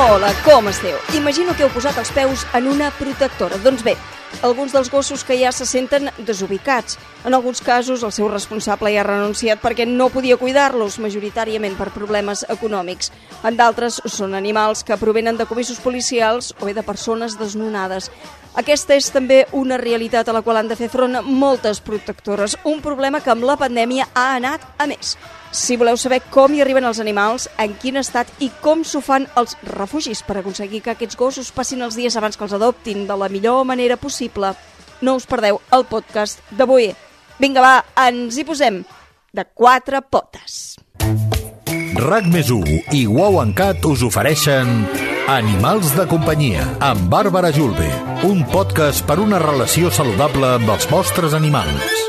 Hola, com esteu? Imagino que heu posat els peus en una protectora. Doncs bé, alguns dels gossos que ja se senten desubicats. En alguns casos, el seu responsable ja ha renunciat perquè no podia cuidar-los, majoritàriament per problemes econòmics. En d'altres, són animals que provenen de comissos policials o bé de persones desnonades. Aquesta és també una realitat a la qual han de fer front moltes protectores, un problema que amb la pandèmia ha anat a més. Si voleu saber com hi arriben els animals, en quin estat i com s'ho fan els refugis per aconseguir que aquests gossos passin els dies abans que els adoptin de la millor manera possible, no us perdeu el podcast d'avui. Vinga, va, ens hi posem de quatre potes. RAC més i Wow en Cat us ofereixen Animals de companyia amb Bàrbara Julve, un podcast per una relació saludable amb els vostres animals.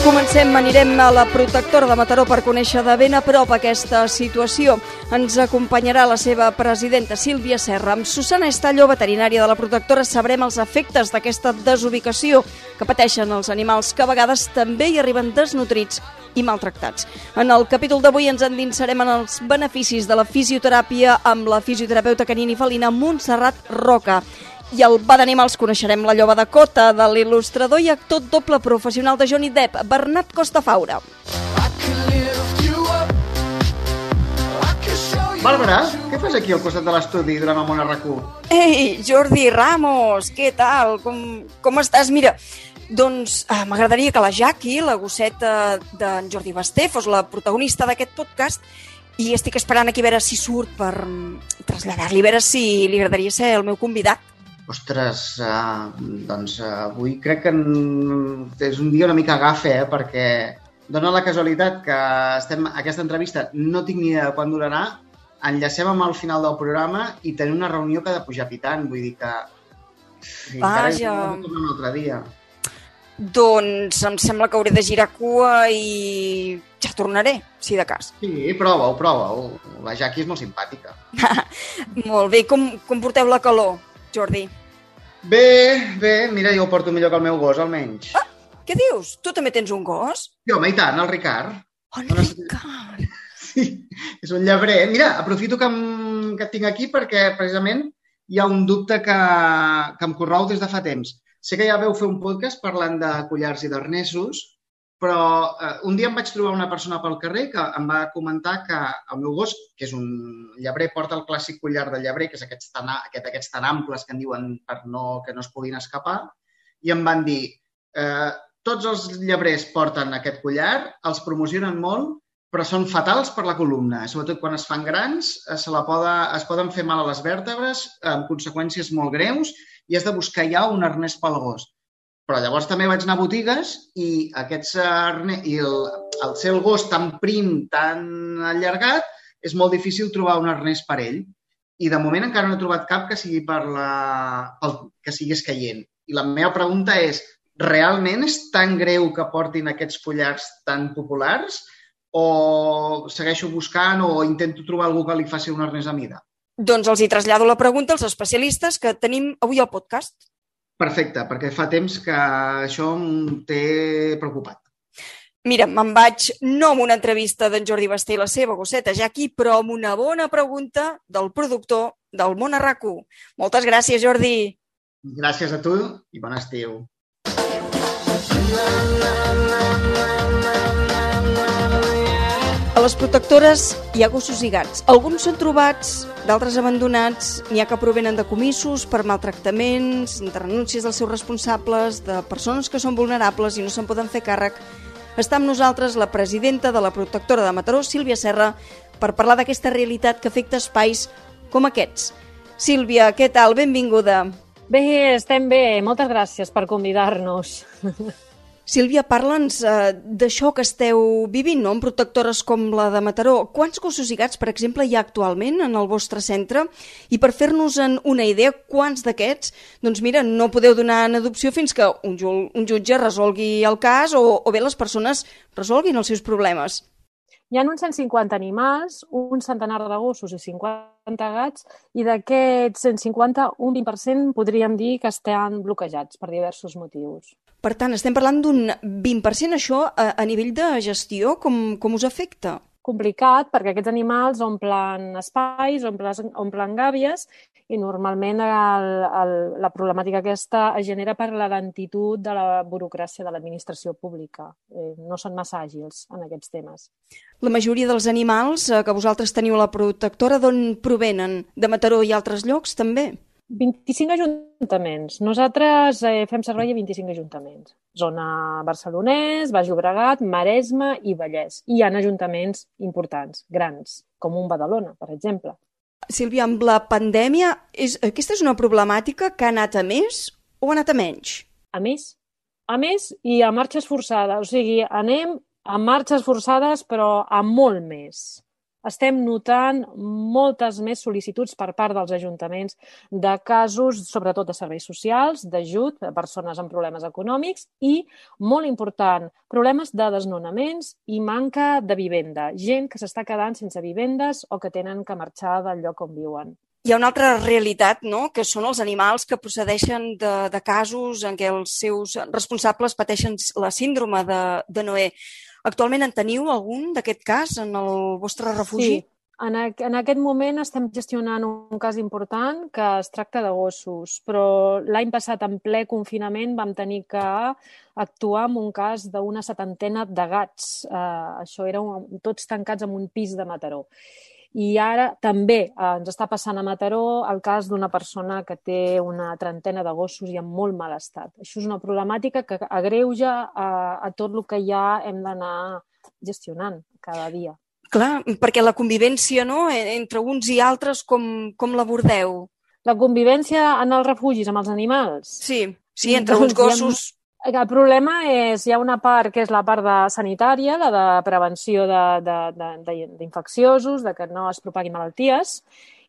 Comencem, anirem a la protectora de Mataró per conèixer de ben a prop aquesta situació. Ens acompanyarà la seva presidenta, Sílvia Serra. Amb Susana Estallo, veterinària de la protectora, sabrem els efectes d'aquesta desubicació que pateixen els animals, que a vegades també hi arriben desnutrits i maltractats. En el capítol d'avui ens endinsarem en els beneficis de la fisioteràpia amb la fisioterapeuta canina i felina Montserrat Roca i el va d'animals coneixerem la lloba de cota de l'il·lustrador i actor doble professional de Johnny Depp, Bernat Costafaura. Bàrbara, què fas aquí al costat de l'estudi durant el món RQ? Ei, Jordi Ramos, què tal? Com, com estàs? Mira, doncs eh, m'agradaria que la Jackie, la gosseta d'en Jordi Basté, fos la protagonista d'aquest podcast i estic esperant aquí a veure si surt per mm, traslladar-li, a veure si li agradaria ser el meu convidat. Ostres, uh, doncs uh, avui crec que és un dia una mica agafe, eh, perquè dona la casualitat que estem aquesta entrevista, no tinc ni idea de quan durarà, enllacem amb el final del programa i tenim una reunió que ha de pujar pitant, vull dir que... Vaja. un altre dia. Doncs em sembla que hauré de girar cua i ja tornaré, si de cas. Sí, prova-ho, prova-ho. La Jackie és molt simpàtica. molt bé. Com, com porteu la calor? Jordi? Bé, bé, mira, jo ho porto millor que el meu gos, almenys. Ah, què dius? Tu també tens un gos? Sí, home, i tant, el Ricard. Oh, el Ricard! És un llebrer. Mira, aprofito que, em, que et tinc aquí perquè precisament hi ha un dubte que, que em correu des de fa temps. Sé que ja veu fer un podcast parlant de collars i d'arnesos, però eh, un dia em vaig trobar una persona pel carrer que em va comentar que el meu gos, que és un llebrer, porta el clàssic collar de llebrer, que és aquests tan, aquest, aquests tan amples que en diuen per no, que no es puguin escapar, i em van dir, eh, tots els llebrers porten aquest collar, els promocionen molt, però són fatals per la columna. Sobretot quan es fan grans, eh, se la poda, es poden fer mal a les vèrtebres, amb conseqüències molt greus, i has de buscar ja un arnès pel gos. Però llavors també vaig anar a botigues i aquests i el, el el gos tan prim, tan allargat, és molt difícil trobar un arnès per ell. I de moment encara no he trobat cap que sigui per la, pel, que sigui escaient. I la meva pregunta és, realment és tan greu que portin aquests follars tan populars o segueixo buscant o intento trobar algú que li faci un arnès a mida? Doncs els hi trasllado la pregunta als especialistes que tenim avui al podcast. Perfecte, perquè fa temps que això em té preocupat. Mira, me'n vaig no amb una entrevista d'en Jordi Basté i la seva gosseta Jacqui, però amb una bona pregunta del productor del Món Arraco. Moltes gràcies, Jordi. Gràcies a tu i bon estiu. A les protectores hi ha gossos i gats. Alguns són trobats, d'altres abandonats, n'hi ha que provenen de comissos per maltractaments, de renúncies dels seus responsables, de persones que són vulnerables i no se'n poden fer càrrec. Està amb nosaltres la presidenta de la protectora de Mataró, Sílvia Serra, per parlar d'aquesta realitat que afecta espais com aquests. Sílvia, què tal? Benvinguda. Bé, estem bé. Moltes gràcies per convidar-nos. Sílvia, parla'ns eh, d'això que esteu vivint, no?, en protectores com la de Mataró. Quants gossos i gats, per exemple, hi ha actualment en el vostre centre? I per fer-nos una idea, quants d'aquests, doncs mira, no podeu donar en adopció fins que un, un jutge resolgui el cas o, o bé les persones resolguin els seus problemes? Hi ha uns 150 animals, un centenar de gossos i 50 gats, i d'aquests 150, un 20% podríem dir que estan bloquejats per diversos motius. Per tant, estem parlant d'un 20%. Això, a, a nivell de gestió, com, com us afecta? complicat perquè aquests animals omplen espais, omplen, omplen gàbies i normalment el, el, la problemàtica aquesta es genera per la lentitud de la burocràcia de l'administració pública. Eh, no són massa àgils en aquests temes. La majoria dels animals eh, que vosaltres teniu a la protectora d'on provenen? De Mataró i altres llocs també? 25 ajuntaments. Nosaltres eh, fem servei a 25 ajuntaments. Zona Barcelonès, Baix Llobregat, Maresme i Vallès. I hi ha ajuntaments importants, grans, com un Badalona, per exemple. Sílvia, amb la pandèmia, és, aquesta és una problemàtica que ha anat a més o ha anat a menys? A més. A més i a marxes forçades. O sigui, anem a marxes forçades, però a molt més estem notant moltes més sol·licituds per part dels ajuntaments de casos, sobretot de serveis socials, d'ajut a persones amb problemes econòmics i, molt important, problemes de desnonaments i manca de vivenda. Gent que s'està quedant sense vivendes o que tenen que marxar del lloc on viuen. Hi ha una altra realitat, no?, que són els animals que procedeixen de, de casos en què els seus responsables pateixen la síndrome de, de Noé. Actualment en teniu algun d'aquest cas en el vostre refugi? Sí. En, en aquest moment estem gestionant un cas important que es tracta de gossos, però l'any passat, en ple confinament, vam tenir que actuar en un cas d'una setantena de gats. Uh, això era un, tots tancats en un pis de Mataró. I ara també eh, ens està passant a Mataró el cas d'una persona que té una trentena de gossos i en molt mal estat. Això és una problemàtica que agreuja a, a tot el que ja hem d'anar gestionant cada dia. Clar, perquè la convivència no, entre uns i altres, com, com l'abordeu? La convivència en els refugis amb els animals? Sí, sí entre doncs uns gossos el problema és, hi ha una part que és la part de sanitària, la de prevenció d'infecciosos, de, de, de, de que no es propaguin malalties,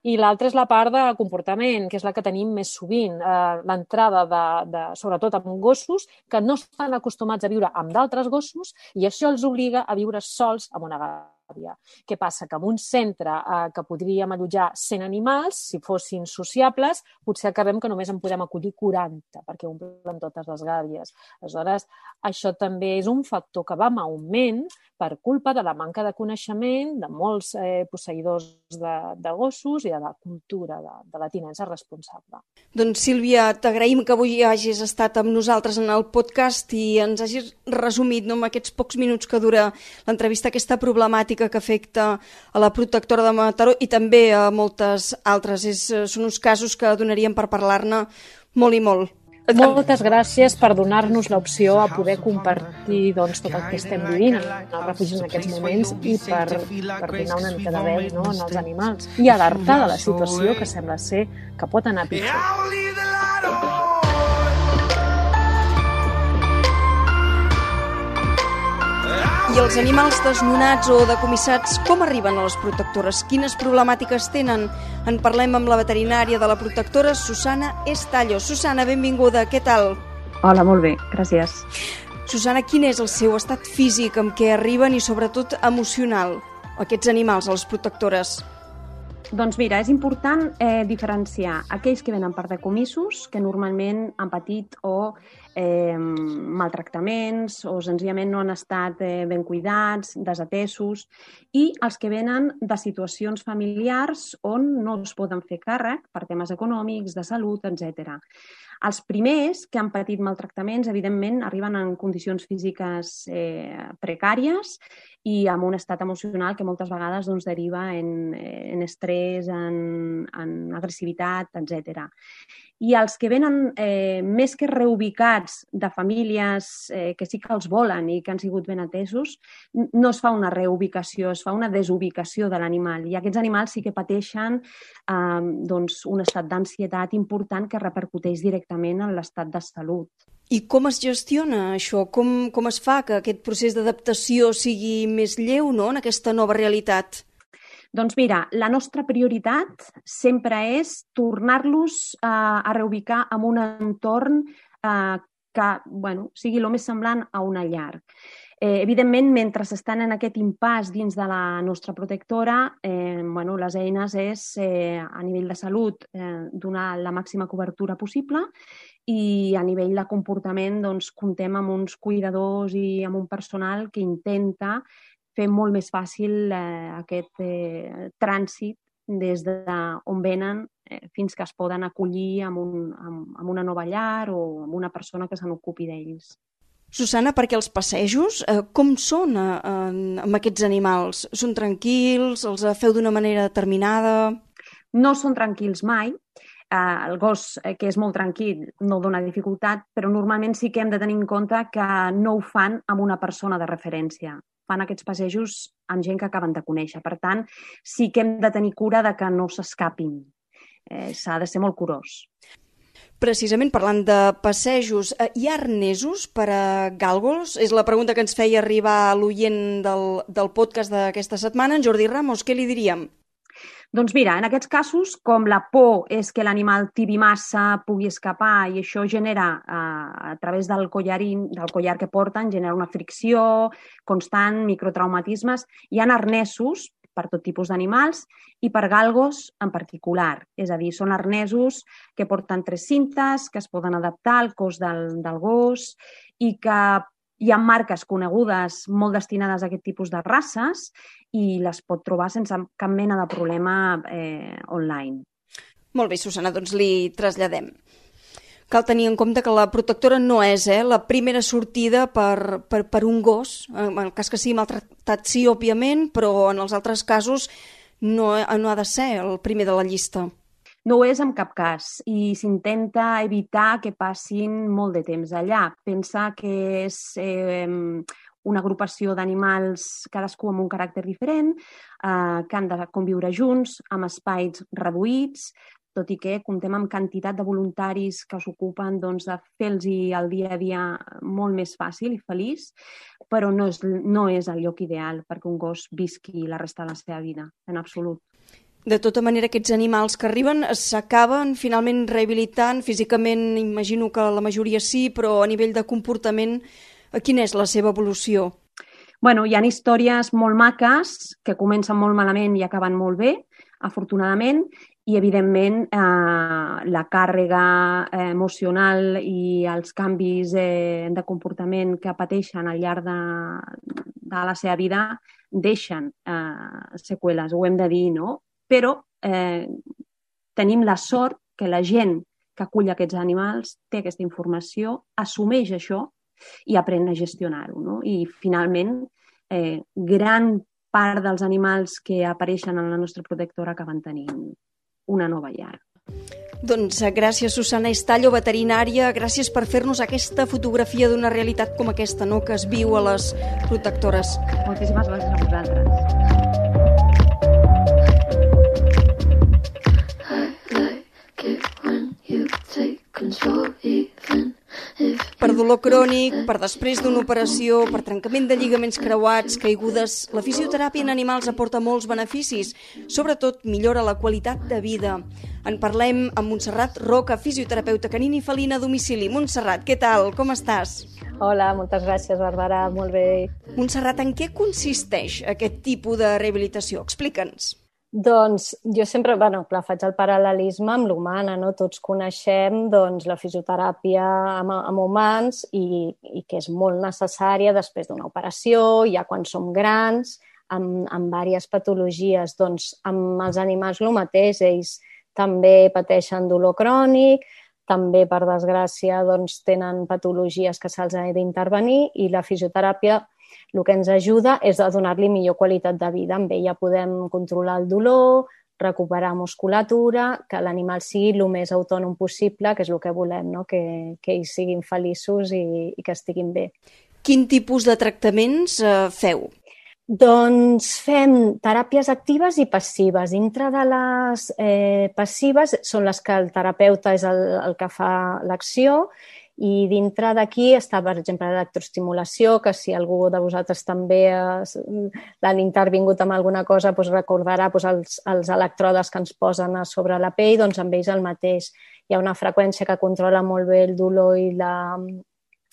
i l'altra és la part de comportament, que és la que tenim més sovint, eh, l'entrada de, de, sobretot amb gossos que no estan acostumats a viure amb d'altres gossos i això els obliga a viure sols amb una gata àvia. Què passa? Que en un centre eh, que podríem allotjar 100 animals, si fossin sociables, potser acabem que només en podem acollir 40, perquè omplen totes les gàbies. Aleshores, això també és un factor que va en augment per culpa de la manca de coneixement de molts eh, posseïdors de, de gossos i de la cultura de, de la tinença responsable. Doncs Sílvia, t'agraïm que avui hagis estat amb nosaltres en el podcast i ens hagis resumit no, en aquests pocs minuts que dura l'entrevista aquesta problemàtica que afecta a la protectora de Mataró i també a moltes altres. És, eh, són uns casos que donaríem per parlar-ne molt i molt. Moltes gràcies per donar-nos l'opció a poder compartir doncs, tot el que estem vivint en els refugis en aquests moments i per, per donar una mica de veu no, en els animals i alertar de la situació que sembla ser que pot anar pitjor. I els animals desnonats o decomissats com arriben a les protectores? Quines problemàtiques tenen? En parlem amb la veterinària de la protectora, Susana Estallo. Susana, benvinguda. Què tal? Hola, molt bé. Gràcies. Susana, quin és el seu estat físic amb què arriben i sobretot emocional aquests animals a les protectores? Doncs mira, és important eh, diferenciar aquells que venen per decomissos, que normalment han patit o eh, maltractaments o senzillament no han estat eh, ben cuidats, desatesos, i els que venen de situacions familiars on no es poden fer càrrec per temes econòmics, de salut, etc. Els primers que han patit maltractaments, evidentment, arriben en condicions físiques eh, precàries i amb un estat emocional que moltes vegades doncs, deriva en, en estrès, en, en agressivitat, etc. I els que venen eh, més que reubicats de famílies eh, que sí que els volen i que han sigut ben atesos, no es fa una reubicació, es fa una desubicació de l'animal. I aquests animals sí que pateixen eh, doncs, un estat d'ansietat important que repercuteix directament en l'estat de salut. I com es gestiona això? Com, com es fa que aquest procés d'adaptació sigui més lleu no, en aquesta nova realitat? Doncs mira, la nostra prioritat sempre és tornar-los a, a reubicar en un entorn eh, que bueno, sigui el més semblant a una llar. Eh, evidentment, mentre estan en aquest impàs dins de la nostra protectora, eh, bueno, les eines és, eh, a nivell de salut, eh, donar la màxima cobertura possible i a nivell de comportament doncs, comptem amb uns cuidadors i amb un personal que intenta fer molt més fàcil eh, aquest eh, trànsit des d'on venen eh, fins que es poden acollir amb, un, amb, amb una nova llar o amb una persona que se n'ocupi d'ells. Susana, perquè els passejos, eh, com són eh, amb aquests animals? Són tranquils? Els feu d'una manera determinada? No són tranquils mai. Eh, el gos, eh, que és molt tranquil, no dona dificultat, però normalment sí que hem de tenir en compte que no ho fan amb una persona de referència. Fan aquests passejos amb gent que acaben de conèixer. Per tant, sí que hem de tenir cura de que no s'escapin. Eh, S'ha de ser molt curós. Precisament parlant de passejos, eh, hi ha arnesos per a gàlgols? És la pregunta que ens feia arribar l'oient del, del podcast d'aquesta setmana. En Jordi Ramos, què li diríem? Doncs mira, en aquests casos, com la por és que l'animal tiri massa, pugui escapar i això genera, eh, a través del, collarín, del collar que porten, genera una fricció constant, microtraumatismes, hi ha arnesos per tot tipus d'animals i per galgos en particular. És a dir, són arnesos que porten tres cintes, que es poden adaptar al cos del, del gos i que hi ha marques conegudes molt destinades a aquest tipus de races i les pot trobar sense cap mena de problema eh, online. Molt bé, Susana, doncs li traslladem. Cal tenir en compte que la protectora no és eh, la primera sortida per, per, per un gos. En el cas que sigui maltractat, sí, òbviament, però en els altres casos no, no ha de ser el primer de la llista. No ho és en cap cas i s'intenta evitar que passin molt de temps allà. Pensa que és eh, una agrupació d'animals, cadascú amb un caràcter diferent, eh, que han de conviure junts, amb espais reduïts, tot i que comptem amb quantitat de voluntaris que s'ocupen doncs, de fer-los el dia a dia molt més fàcil i feliç, però no és, no és el lloc ideal perquè un gos visqui la resta de la seva vida, en absolut. De tota manera, aquests animals que arriben s'acaben finalment rehabilitant físicament, imagino que la majoria sí, però a nivell de comportament, eh, quina és la seva evolució? Bueno, hi ha històries molt maques que comencen molt malament i acaben molt bé, afortunadament, i, evidentment, eh, la càrrega eh, emocional i els canvis eh, de comportament que pateixen al llarg de, de la seva vida deixen eh, seqüeles, ho hem de dir, no? Però eh, tenim la sort que la gent que acull aquests animals té aquesta informació, assumeix això i aprèn a gestionar-ho. No? I, finalment, eh, gran part dels animals que apareixen en la nostra protectora acaben tenint una nova llar. Doncs eh, gràcies, Susana Estallo, veterinària. Gràcies per fer-nos aquesta fotografia d'una realitat com aquesta, no?, que es viu a les protectores. Moltíssimes gràcies a vosaltres. Per dolor crònic, per després d'una operació, per trencament de lligaments creuats, caigudes, la fisioteràpia en animals aporta molts beneficis. Sobretot, millora la qualitat de vida. En parlem amb Montserrat Roca, fisioterapeuta canina i felina a domicili. Montserrat, què tal? Com estàs? Hola, moltes gràcies, Bàrbara. Molt bé. Montserrat, en què consisteix aquest tipus de rehabilitació? Explica'ns. Doncs jo sempre, bueno, clar, faig el paral·lelisme amb l'humana, no? Tots coneixem doncs, la fisioteràpia amb, amb humans i, i que és molt necessària després d'una operació, ja quan som grans, amb, amb diverses patologies. Doncs amb els animals el mateix, ells també pateixen dolor crònic, també, per desgràcia, doncs, tenen patologies que se'ls ha d'intervenir i la fisioteràpia el que ens ajuda és a donar-li millor qualitat de vida. Amb ella podem controlar el dolor, recuperar musculatura, que l'animal sigui el més autònom possible, que és el que volem, no? que, que ells siguin feliços i, i que estiguin bé. Quin tipus de tractaments eh, feu? Doncs fem teràpies actives i passives. Dintre de les eh, passives són les que el terapeuta és el, el que fa l'acció i dintre d'aquí està, per exemple, l'electroestimulació, que si algú de vosaltres també l'han intervingut amb alguna cosa, doncs recordarà doncs, els, els electrodes que ens posen a sobre la pell, doncs amb ells el mateix. Hi ha una freqüència que controla molt bé el dolor i la,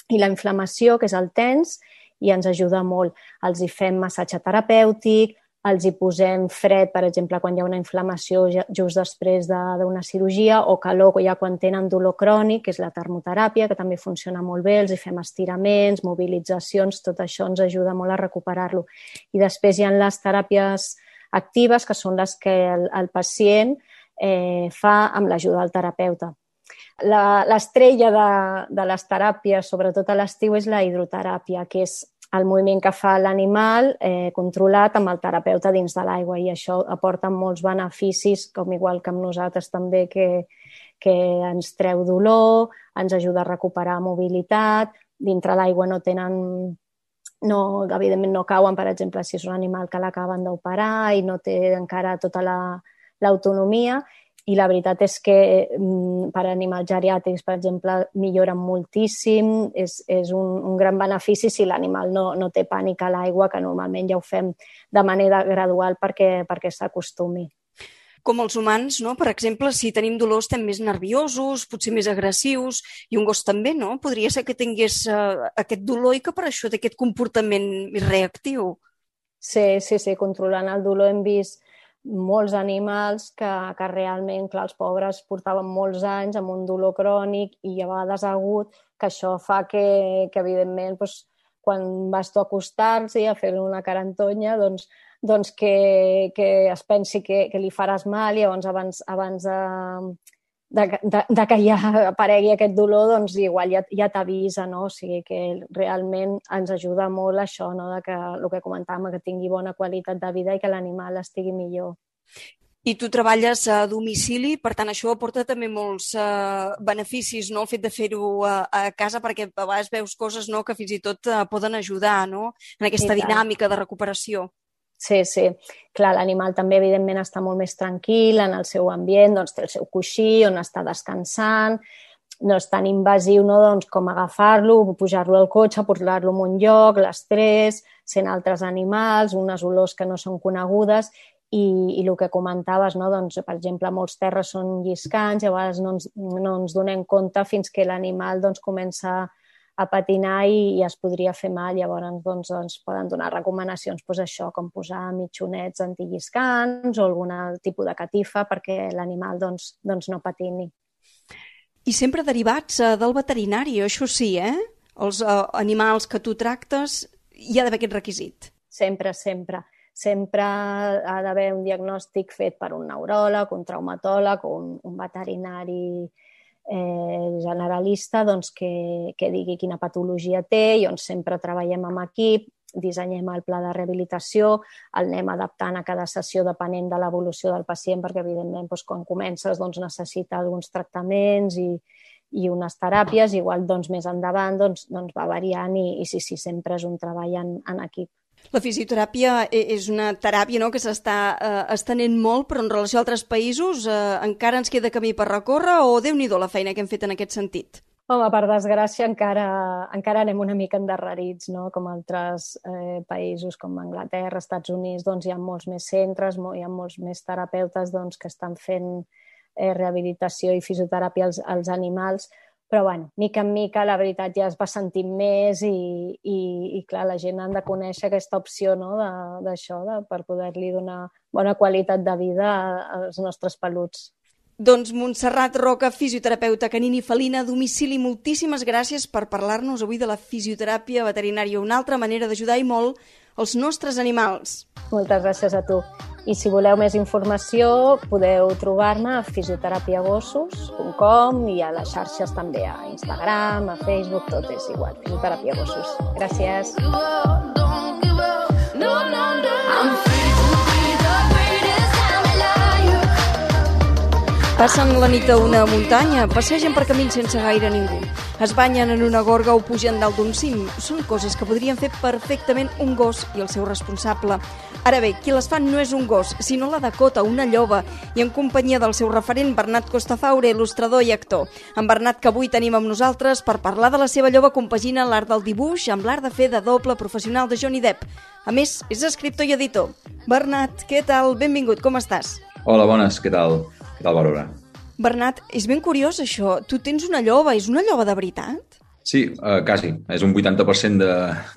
i la inflamació, que és el tens, i ens ajuda molt. Els hi fem massatge terapèutic, els hi posem fred, per exemple, quan hi ha una inflamació just després d'una de, cirurgia, o calor ja quan tenen dolor crònic, que és la termoteràpia, que també funciona molt bé, els hi fem estiraments, mobilitzacions, tot això ens ajuda molt a recuperar-lo. I després hi ha les teràpies actives, que són les que el, el pacient eh, fa amb l'ajuda del terapeuta. L'estrella de, de les teràpies, sobretot a l'estiu, és la hidroteràpia, que és el moviment que fa l'animal eh, controlat amb el terapeuta dins de l'aigua i això aporta molts beneficis, com igual que amb nosaltres també, que, que ens treu dolor, ens ajuda a recuperar mobilitat, dintre l'aigua no tenen no, evidentment no cauen, per exemple, si és un animal que l'acaben d'operar i no té encara tota l'autonomia. la, i la veritat és que mm, per animals geriàtrics, per exemple, milloren moltíssim, és, és un, un gran benefici si l'animal no, no té pànic a l'aigua, que normalment ja ho fem de manera gradual perquè, perquè s'acostumi. Com els humans, no? per exemple, si tenim dolor estem més nerviosos, potser més agressius, i un gos també, no? Podria ser que tingués uh, aquest dolor i que per això té aquest comportament reactiu. Sí, sí, sí, controlant el dolor hem vist molts animals que, que realment, clar, els pobres portaven molts anys amb un dolor crònic i a vegades agut, que això fa que, que evidentment, doncs, quan vas tu a acostar-s'hi a fer una carantonya, doncs, doncs que, que es pensi que, que li faràs mal i llavors abans, abans de, de, de, de que ja aparegui aquest dolor, doncs igual ja, ja t'avisa, no? O sigui que realment ens ajuda molt això, no? De que el que comentàvem, que tingui bona qualitat de vida i que l'animal estigui millor. I tu treballes a domicili, per tant, això aporta també molts uh, beneficis, no?, el fet de fer-ho a, a casa, perquè a vegades veus coses no, que fins i tot uh, poden ajudar no? en aquesta dinàmica de recuperació. Sí, sí. Clar, l'animal també, evidentment, està molt més tranquil en el seu ambient, doncs té el seu coixí on està descansant, no és tan invasiu no? doncs, com agafar-lo, pujar-lo al cotxe, portar-lo a un lloc, l'estrès, sent altres animals, unes olors que no són conegudes i, i el que comentaves, no? doncs, per exemple, molts terres són lliscants i a vegades no ens, no ens donem compte fins que l'animal doncs, comença a a patinar i, i es podria fer mal. Llavors, doncs, ens poden donar recomanacions, doncs això, com posar mitjonets antilliscants o algun tipus de catifa perquè l'animal doncs, doncs no patini. I sempre derivats uh, del veterinari, això sí, eh? Els uh, animals que tu tractes, hi ha d'haver aquest requisit. Sempre, sempre. Sempre ha d'haver un diagnòstic fet per un neuròleg, un traumatòleg o un, un veterinari eh, generalista doncs, que, que digui quina patologia té i on sempre treballem amb equip, dissenyem el pla de rehabilitació, el anem adaptant a cada sessió depenent de l'evolució del pacient, perquè evidentment doncs, quan comences doncs, necessita alguns tractaments i, i unes teràpies, igual doncs, més endavant doncs, doncs va variant i, i sí, sí, sempre és un treball en, en equip. La fisioteràpia e, és una teràpia no, que s'està eh, estenent molt, però en relació a altres països eh, encara ens queda camí per recórrer o déu nhi la feina que hem fet en aquest sentit? Home, per desgràcia encara, encara anem una mica endarrerits, no? com altres eh, països com Anglaterra, Estats Units, doncs hi ha molts més centres, hi ha molts més terapeutes doncs, que estan fent eh, rehabilitació i fisioteràpia als, als animals, però bueno, mica en mica la veritat ja es va sentint més i, i, i clar, la gent ha de conèixer aquesta opció no? d'això, per poder-li donar bona qualitat de vida als nostres peluts. Doncs Montserrat Roca, fisioterapeuta canini felina a domicili, moltíssimes gràcies per parlar-nos avui de la fisioteràpia veterinària, una altra manera d'ajudar i molt els nostres animals. Moltes gràcies a tu. I si voleu més informació podeu trobar-me a fisioterapiagossos.com i a les xarxes també a Instagram, a Facebook, tot és igual, Fisioterapia Gossos. Gràcies. Passen la nit a una muntanya, passegen per camins sense gaire ningú. Es banyen en una gorga o pugen dalt d'un cim. Són coses que podrien fer perfectament un gos i el seu responsable. Ara bé, qui les fa no és un gos, sinó la Dakota, una lloba, i en companyia del seu referent Bernat Costafaure, il·lustrador i actor. En Bernat, que avui tenim amb nosaltres per parlar de la seva lloba, compagina l'art del dibuix amb l'art de fer de doble professional de Johnny Depp. A més, és escriptor i editor. Bernat, què tal? Benvingut, com estàs? Hola, bones, què tal? Què tal, Bàrbara? Bernat, és ben curiós això. Tu tens una lloba, és una lloba de veritat? Sí, uh, quasi. És un 80% de,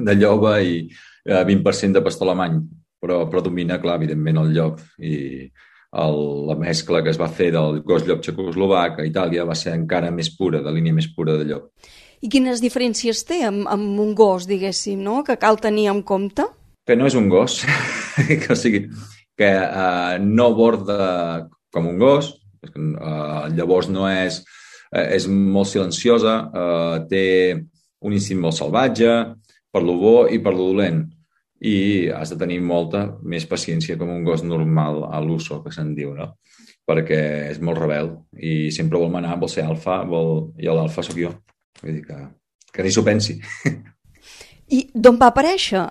de lloba i uh, 20% de pastor alemany, però predomina, clar, evidentment, el llop. I el, la mescla que es va fer del gos llop txecoslovac a Itàlia va ser encara més pura, de línia més pura de llop. I quines diferències té amb, amb un gos, diguéssim, no? que cal tenir en compte? Que no és un gos, que, o sigui, que uh, no borda com un gos, uh, llavors no és eh, és molt silenciosa, eh, té un instint molt salvatge, per lo bo i per lo dolent. I has de tenir molta més paciència com un gos normal a l'uso, que se'n diu, no? Perquè és molt rebel i sempre vol manar, vol ser alfa, vol... i l'alfa sóc jo. Vull dir que, que ni s'ho pensi. I d'on va aparèixer?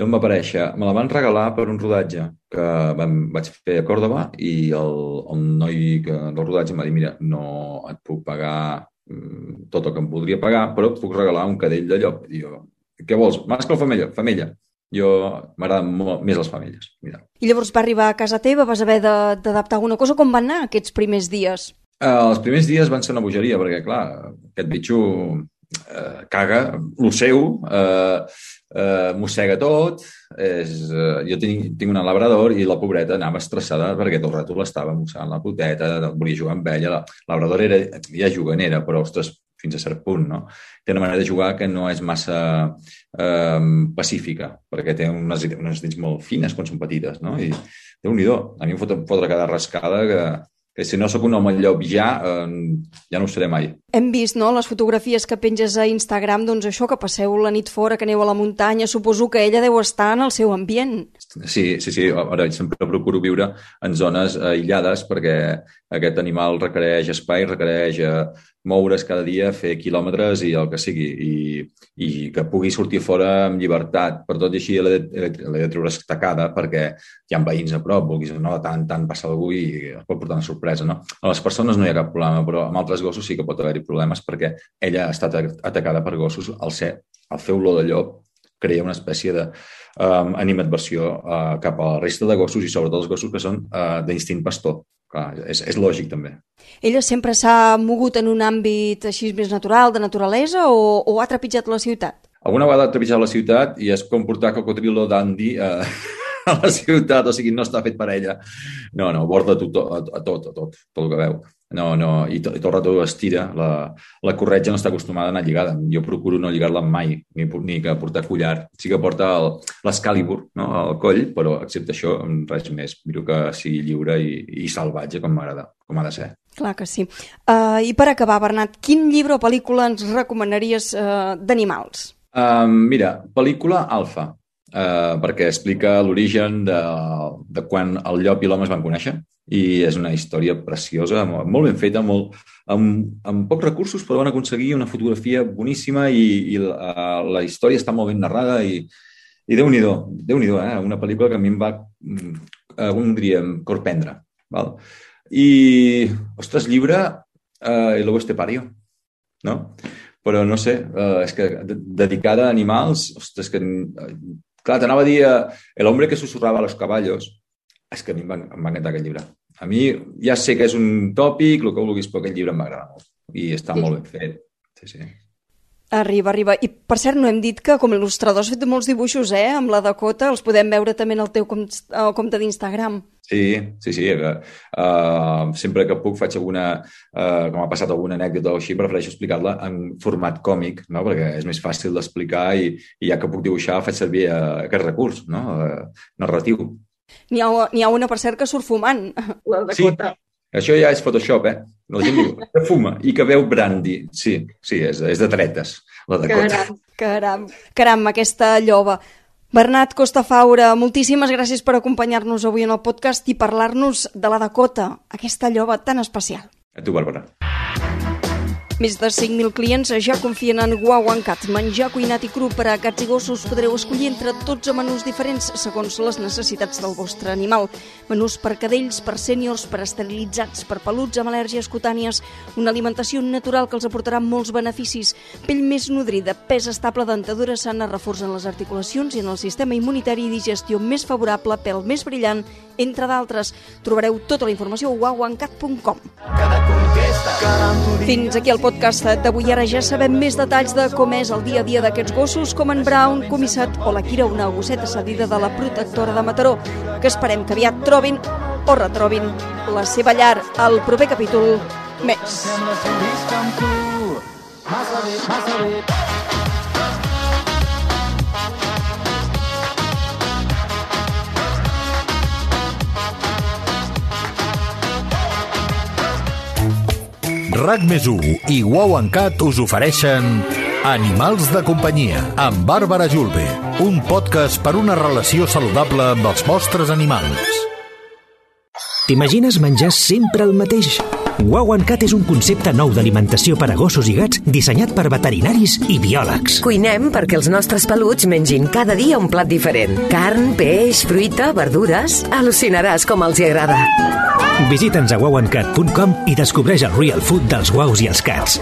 D'on va aparèixer? Me la van regalar per un rodatge que vam, vaig fer a Còrdoba i el, el noi que, del rodatge em va dir mira, no et puc pagar mm, tot el que em voldria pagar, però et puc regalar un cadell de llop. I jo, què vols? Mascle o femella? Femella. Jo m'agraden més les femelles. Mira. I llavors va arribar a casa teva, vas haver d'adaptar alguna cosa. Com van anar aquests primers dies? Uh, els primers dies van ser una bogeria, perquè, clar, aquest bitxo uh, caga, el seu, uh, eh, mossega tot. És, eh, jo tinc, tinc una labrador i la pobreta anava estressada perquè tot el rato l'estava mossegant la poteta, volia jugar amb ella. La labrador era ja juganera, però, ostres, fins a cert punt, no? Té una manera de jugar que no és massa eh, pacífica, perquè té unes, unes dents molt fines quan són petites, no? I déu nhi a mi em fot, fotre cada rascada que, que si no sóc un home llop ja, eh, ja no ho seré mai. Hem vist, no?, les fotografies que penges a Instagram, doncs això, que passeu la nit fora, que aneu a la muntanya, suposo que ella deu estar en el seu ambient. Sí, sí, sí, ara sempre procuro viure en zones aïllades perquè aquest animal requereix espai, requereix eh, moure's cada dia, fer quilòmetres i el que sigui, i, i que pugui sortir fora amb llibertat. Per tot i així l'he de, de treure estacada perquè hi ha veïns a prop, vulguis no, tant tant passa algú i es pot portar una sorpresa. No? A les persones no hi ha cap problema, però amb altres gossos sí que pot haver-hi problemes perquè ella ha estat atacada per gossos al ser, al fer olor de llop, crea una espècie de um, animadversió uh, cap a la resta de gossos i sobretot els gossos que són uh, d'instint pastor. Clar, és, és lògic també. Ella sempre s'ha mogut en un àmbit així més natural, de naturalesa, o, o ha trepitjat la ciutat? Alguna vegada ha trepitjat la ciutat i és com portar cocodrilo d'Andy eh, a la ciutat, o sigui, no està fet per ella. No, no, borda tot, a, a tot, a tot, tot el que veu. No, no, i, to, i tot el rato estira. La, la corretja no està acostumada a anar lligada. Jo procuro no lligar-la mai, ni, ni que portar collar. Sí que porta l'Excalibur no, al coll, però excepte això, res més. Miro que sigui lliure i, i salvatge, com m'agrada, com ha de ser. Clar que sí. Uh, I per acabar, Bernat, quin llibre o pel·lícula ens recomanaries uh, d'animals? Um, mira, pel·lícula Alfa, uh, perquè explica l'origen de, de quan el llop i l'home es van conèixer i és una història preciosa, molt ben feta, molt, amb, amb pocs recursos, però van aconseguir una fotografia boníssima i, i la, la història està molt ben narrada i, i Déu-n'hi-do, déu nhi déu eh? una pel·lícula que a mi em va, eh, com diríem, corprendre. Val? I, ostres, llibre, eh, El lobo estepario, no? Però no sé, eh, és que dedicada a animals, ostres, que... Eh, clar, t'anava a dir eh, El hombre que susurrava a los caballos, és que a mi em va, em va encantar aquest llibre. A mi ja sé que és un tòpic, el que vulguis, però aquest llibre m'agrada molt. I està sí. molt ben fet. Sí, sí. Arriba, arriba. I, per cert, no hem dit que com a il·lustrador has fet molts dibuixos, eh? Amb la Dakota, els podem veure també en el teu compte, compte d'Instagram. Sí, sí, sí. Uh, sempre que puc faig alguna, uh, com ha passat alguna anècdota o així, prefereixo explicar-la en format còmic, no? perquè és més fàcil d'explicar i, i ja que puc dibuixar faig servir uh, aquest recurs no? uh, narratiu. N'hi ha, ha una, per cert, que surt fumant, la Dakota. Sí, això ja és Photoshop, eh? La gent diu que fuma i que veu brandy. Sí, sí, és, és de tretes, la Dakota. Caram, caram, caram, aquesta lloba. Bernat Costa Faura, moltíssimes gràcies per acompanyar-nos avui en el podcast i parlar-nos de la Dakota, aquesta lloba tan especial. A tu, Bàrbara. Més de 5.000 clients ja confien en Wow and Cat. Menjar cuinat i cru per a gats i gossos podreu escollir entre 12 menús diferents segons les necessitats del vostre animal. Menús per cadells, per sèniors, per esterilitzats, per peluts amb al·lèrgies cutànies, una alimentació natural que els aportarà molts beneficis, pell més nodrida, pes estable, dentadura sana, reforç en les articulacions i en el sistema immunitari i digestió més favorable, pèl més brillant, entre d'altres. Trobareu tota la informació a conquesta Fins aquí el podcast d'avui. Ara ja sabem més detalls de com és el dia a dia d'aquests gossos, com en Brown, comissat o la Kira, una gosseta cedida de la protectora de Mataró, que esperem que aviat trobin o retrobin la seva llar al proper capítol més. RAC més i Wow en Cat us ofereixen Animals de companyia amb Bàrbara Julve, un podcast per una relació saludable amb els vostres animals. T'imagines menjar sempre el mateix? Wow Cat és un concepte nou d'alimentació per a gossos i gats dissenyat per veterinaris i biòlegs. Cuinem perquè els nostres peluts mengin cada dia un plat diferent. Carn, peix, fruita, verdures... Al·lucinaràs com els hi agrada. Visita'ns a wowandcat.com i descobreix el real food dels guaus i els cats.